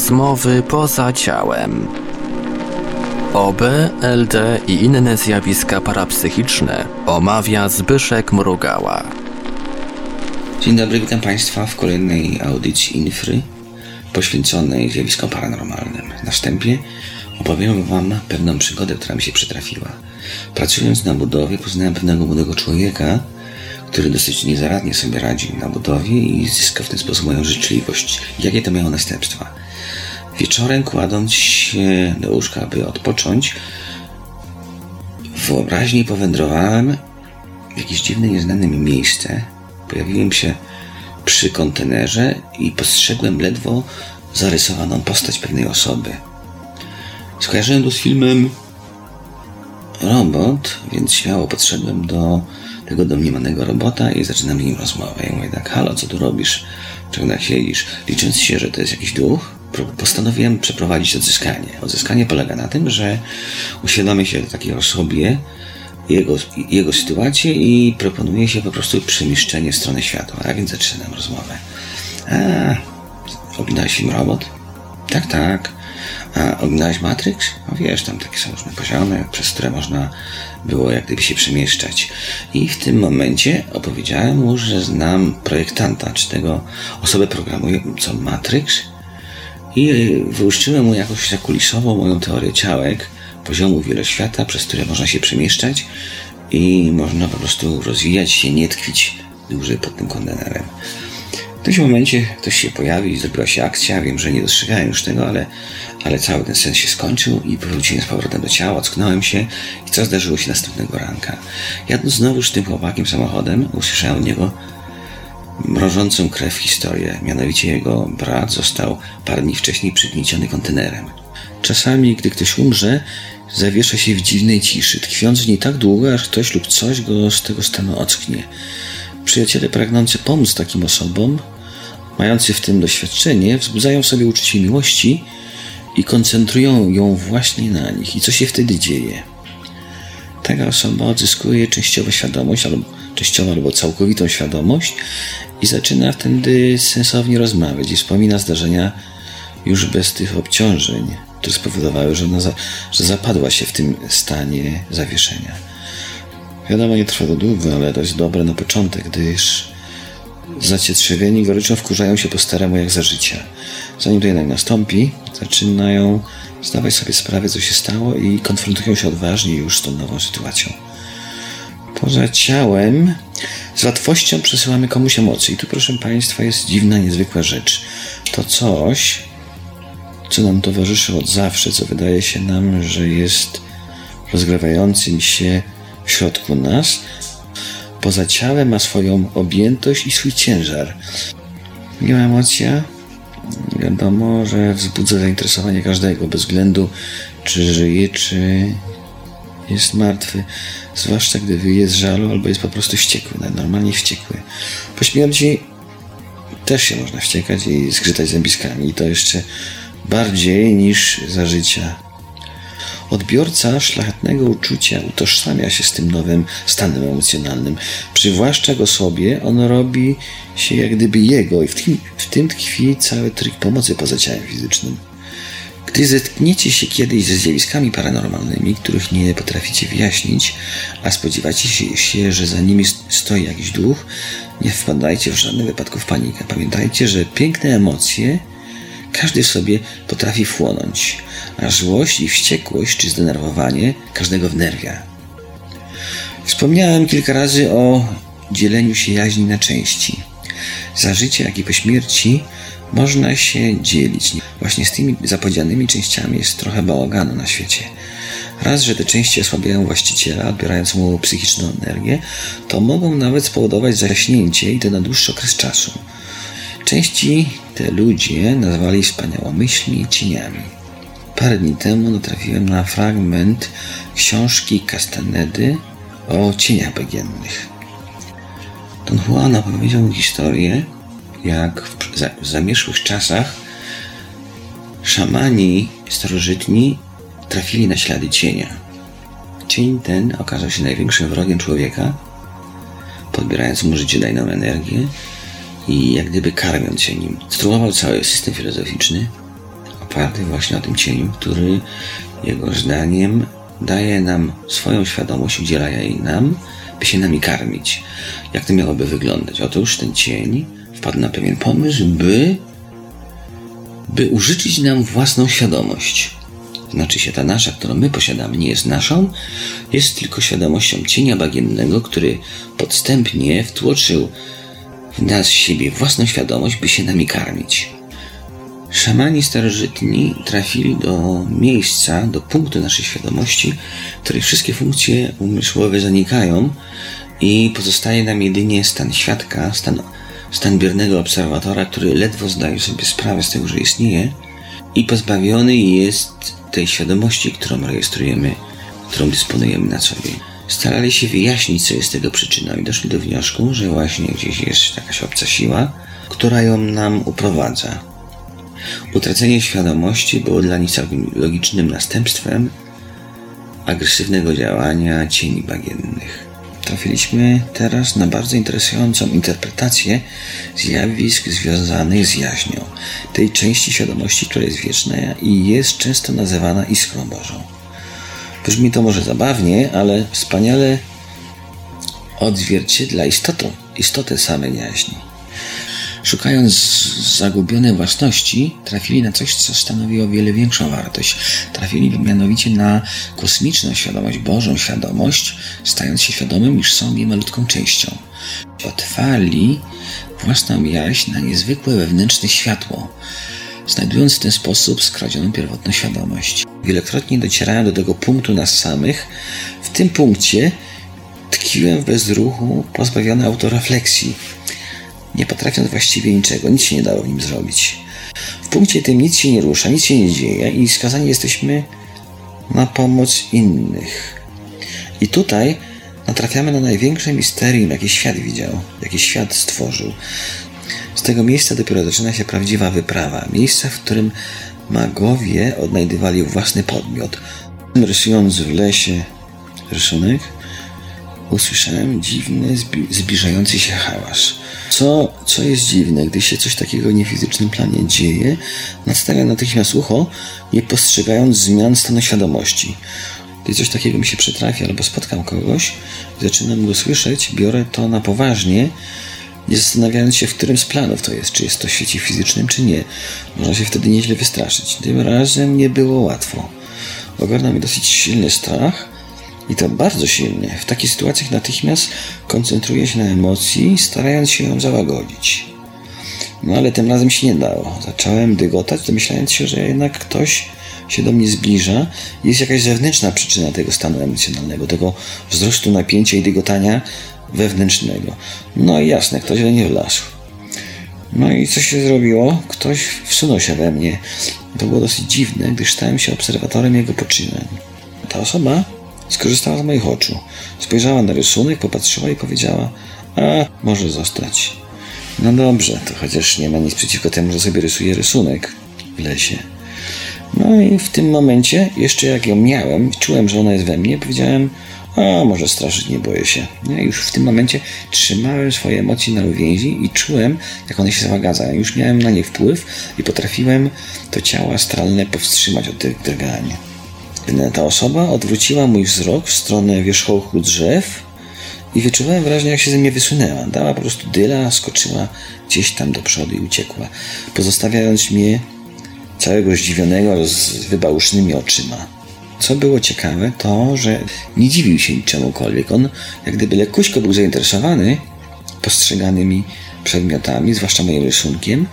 Rozmowy poza ciałem. OB, LD i inne zjawiska parapsychiczne omawia Zbyszek Mrugała. Dzień dobry, witam Państwa w kolejnej audycji Infry poświęconej zjawiskom paranormalnym. Na wstępie opowiem Wam pewną przygodę, która mi się przytrafiła. Pracując na budowie poznałem pewnego młodego człowieka, który dosyć niezaradnie sobie radził na budowie i zyskał w ten sposób moją życzliwość. Jakie to miało następstwa? Wieczorem kładąc się do łóżka, aby odpocząć, w wyobraźni powędrowałem w jakieś dziwne, nieznane mi miejsce. Pojawiłem się przy kontenerze i postrzegłem ledwo zarysowaną postać pewnej osoby. Skojarzyłem to z filmem Robot, więc śmiało podszedłem do tego domniemanego robota i zaczynam z nim rozmowę. Ja mówię tak, halo, co tu robisz? Czego tak siedzisz? Licząc się, że to jest jakiś duch, postanowiłem przeprowadzić odzyskanie. Odzyskanie polega na tym, że uświadomię się takiej osobie, jego, jego sytuację i proponuje się po prostu przemieszczenie w stronę światła. A więc zaczynam rozmowę. A, oglądałeś film Robot? Tak, tak. A oglądałeś Matrix? No wiesz, tam takie są różne poziomy, przez które można było jak gdyby się przemieszczać. I w tym momencie opowiedziałem mu, że znam projektanta, czy tego osobę programującą Matrix i wyłuszczyłem mu jakąś zakulisową moją teorię ciałek, poziomu wieloświata, przez które można się przemieszczać i można po prostu rozwijać się, nie tkwić dłużej pod tym kontenerem. W tym momencie ktoś się pojawił i zrobiła się akcja. Wiem, że nie dostrzegałem już tego, ale, ale cały ten sens się skończył i powróciłem z powrotem do ciała, ocknąłem się i co zdarzyło się następnego ranka. Jadąc znowuż tym chłopakiem samochodem, usłyszałem od niego mrożącą krew historię. Mianowicie jego brat został parę dni wcześniej przygnieciony kontenerem. Czasami, gdy ktoś umrze, zawiesza się w dziwnej ciszy, tkwiąc w niej tak długo, aż ktoś lub coś go z tego stanu ocknie. Przyjaciele pragnący pomóc takim osobom, mający w tym doświadczenie, wzbudzają sobie uczucie miłości i koncentrują ją właśnie na nich. I co się wtedy dzieje? Taka osoba odzyskuje częściowo świadomość, albo częściowo albo całkowitą świadomość i zaczyna wtedy sensownie rozmawiać i wspomina zdarzenia już bez tych obciążeń, które spowodowały, że, ona za, że zapadła się w tym stanie zawieszenia. Wiadomo, nie trwa to długo, ale jest dobre na początek, gdyż zacietrzewieni goryczą wkurzają się po staremu jak za życia. Zanim to jednak nastąpi, zaczynają zdawać sobie sprawę, co się stało i konfrontują się odważnie już z tą nową sytuacją. Poza ciałem z łatwością przesyłamy komuś emocje. I tu, proszę Państwa, jest dziwna, niezwykła rzecz. To coś, co nam towarzyszy od zawsze, co wydaje się nam, że jest rozgrywającym się w środku nas, poza ciałem ma swoją objętość i swój ciężar. Miła emocja, wiadomo, że wzbudza zainteresowanie każdego, bez względu czy żyje, czy jest martwy, zwłaszcza gdy wyje z żalu albo jest po prostu wściekły, normalnie wściekły. Po śmierci też się można wściekać i zgrzytać zębiskami i to jeszcze bardziej niż za życia. Odbiorca szlachetnego uczucia utożsamia się z tym nowym stanem emocjonalnym, przywłaszcza go sobie, on robi się jak gdyby jego i w tym, w tym tkwi cały tryk pomocy poza ciałem fizycznym. Gdy zetkniecie się kiedyś ze zjawiskami paranormalnymi, których nie potraficie wyjaśnić, a spodziewacie się, że za nimi stoi jakiś duch, nie wpadajcie w żadnym wypadku w panikę. Pamiętajcie, że piękne emocje każdy w sobie potrafi wchłonąć, a złość i wściekłość czy zdenerwowanie każdego wnerwia. Wspomniałem kilka razy o dzieleniu się jaźni na części. Za życie, jak i po śmierci można się dzielić. Właśnie z tymi zapodzianymi częściami jest trochę bałaganu na świecie. Raz, że te części osłabiają właściciela, odbierając mu psychiczną energię, to mogą nawet spowodować zaśnięcie i to na dłuższy okres czasu. Części te ludzie nazwali wspaniałomyślni cieniami. Parę dni temu natrafiłem na fragment książki Castanedy o cieniach bagiennych. Don Juan opowiedział historię, jak w zamieszłych czasach szamani starożytni trafili na ślady cienia. Cień ten okazał się największym wrogiem człowieka, podbierając mu życiodajną energię i jak gdyby karmiąc się nim. Strumował cały system filozoficzny, oparty właśnie na tym cieniu, który jego zdaniem daje nam swoją świadomość, udziela jej nam, by się nami karmić. Jak to miałoby wyglądać? Otóż ten cień wpadł na pewien pomysł, by, by użyczyć nam własną świadomość. Znaczy się ta nasza, którą my posiadamy, nie jest naszą, jest tylko świadomością cienia bagiennego, który podstępnie wtłoczył w nas siebie własną świadomość, by się nami karmić. Szamani starożytni trafili do miejsca, do punktu naszej świadomości, w której wszystkie funkcje umysłowe zanikają i pozostaje nam jedynie stan świadka, stan, stan biernego obserwatora, który ledwo zdaje sobie sprawę z tego, że istnieje i pozbawiony jest tej świadomości, którą rejestrujemy, którą dysponujemy na sobie. Starali się wyjaśnić, co jest tego przyczyną i doszli do wniosku, że właśnie gdzieś jest jakaś obca siła, która ją nam uprowadza. Utracenie świadomości było dla nich całkiem logicznym następstwem agresywnego działania cieni bagiennych. Trafiliśmy teraz na bardzo interesującą interpretację zjawisk związanych z jaźnią, tej części świadomości, która jest wieczna i jest często nazywana iskrą Bożą. Brzmi to może zabawnie, ale wspaniale odzwierciedla istotę, istotę samej jaźni. Szukając zagubionej własności, trafili na coś, co stanowi o wiele większą wartość. Trafili mianowicie na kosmiczną świadomość, Bożą świadomość, stając się świadomym, iż są jej malutką częścią. Otwarli własną jaźń na niezwykłe wewnętrzne światło, znajdując w ten sposób skradzioną pierwotną świadomość. Wielokrotnie docierałem do tego punktu nas samych. W tym punkcie tkwiłem w bezruchu, pozbawiony autorefleksji nie potrafiąc właściwie niczego, nic się nie dało w nim zrobić. W punkcie tym nic się nie rusza, nic się nie dzieje i skazani jesteśmy na pomoc innych. I tutaj natrafiamy na największe misterium, jakie świat widział, jakie świat stworzył. Z tego miejsca dopiero zaczyna się prawdziwa wyprawa. Miejsca, w którym magowie odnajdywali własny podmiot. Rysując w lesie rysunek, usłyszałem dziwny, zbliżający się hałas. Co, co jest dziwne, gdy się coś takiego w niefizycznym planie dzieje, nastawiam natychmiast ucho, nie postrzegając zmian stanu świadomości. Gdy coś takiego mi się przytrafi albo spotkam kogoś, zaczynam go słyszeć, biorę to na poważnie, nie zastanawiając się, w którym z planów to jest, czy jest to w świecie fizycznym, czy nie. Można się wtedy nieźle wystraszyć. Tym razem nie było łatwo. Ogarnął mi dosyć silny strach, i to bardzo silnie. W takich sytuacjach natychmiast koncentruję się na emocji, starając się ją załagodzić. No ale tym razem się nie dało. Zacząłem dygotać, domyślając się, że jednak ktoś się do mnie zbliża. Jest jakaś zewnętrzna przyczyna tego stanu emocjonalnego, tego wzrostu napięcia i dygotania wewnętrznego. No i jasne, ktoś do mnie wlazł. No i co się zrobiło? Ktoś wsunął się we mnie. To było dosyć dziwne, gdyż stałem się obserwatorem jego poczynań. Ta osoba Skorzystała z moich oczu. Spojrzała na rysunek, popatrzyła i powiedziała: A, może zostać. No dobrze, to chociaż nie ma nic przeciwko temu, że sobie rysuję rysunek w lesie. No i w tym momencie, jeszcze jak ją miałem, czułem, że ona jest we mnie, powiedziałem: A, może straszyć, nie boję się. No już w tym momencie trzymałem swoje emocje na uwięzi i czułem, jak one się zagadzają. Już miałem na nie wpływ i potrafiłem to ciało astralne powstrzymać od tych drgania. Ta osoba odwróciła mój wzrok w stronę wierzchołku drzew i wyczuwałem wyraźnie, jak się ze mnie wysunęła. Dała po prostu dyla, skoczyła gdzieś tam do przodu i uciekła, pozostawiając mnie całego zdziwionego z wybałusznymi oczyma. Co było ciekawe, to, że nie dziwił się niczemukolwiek. On, jak gdyby lekkuśko był zainteresowany postrzeganymi przedmiotami, zwłaszcza moim rysunkiem,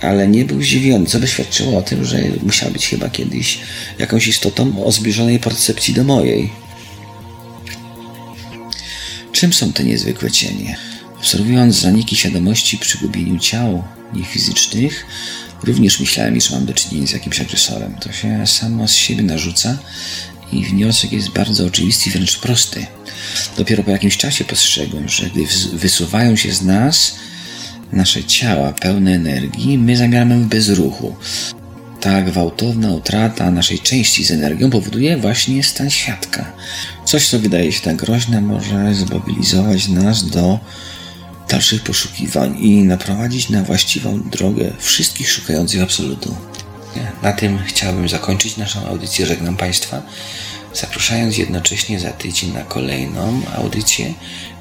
ale nie był zdziwiony, co by świadczyło o tym, że musiał być chyba kiedyś jakąś istotą o zbliżonej percepcji do mojej. Czym są te niezwykłe cienie? Obserwując zaniki świadomości przy gubieniu ciał niefizycznych, również myślałem, iż mam do czynienia z jakimś agresorem. To się samo z siebie narzuca i wniosek jest bardzo oczywisty wręcz prosty. Dopiero po jakimś czasie postrzegłem, że gdy wysuwają się z nas nasze ciała pełne energii, my zamieramy w bezruchu. Ta gwałtowna utrata naszej części z energią powoduje właśnie stan świadka. Coś, co wydaje się tak groźne, może zmobilizować nas do dalszych poszukiwań i naprowadzić na właściwą drogę wszystkich szukających absolutu. Na tym chciałbym zakończyć naszą audycję. Żegnam Państwa, zapraszając jednocześnie za tydzień na kolejną audycję,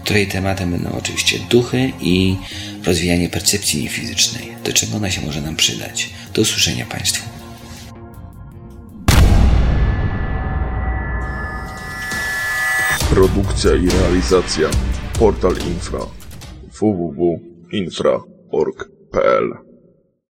której tematem będą oczywiście duchy i rozwijanie percepcji niefizycznej. Do czego ona się może nam przydać. Do usłyszenia Państwu. Produkcja i realizacja Portal Infra www.infra.org.pl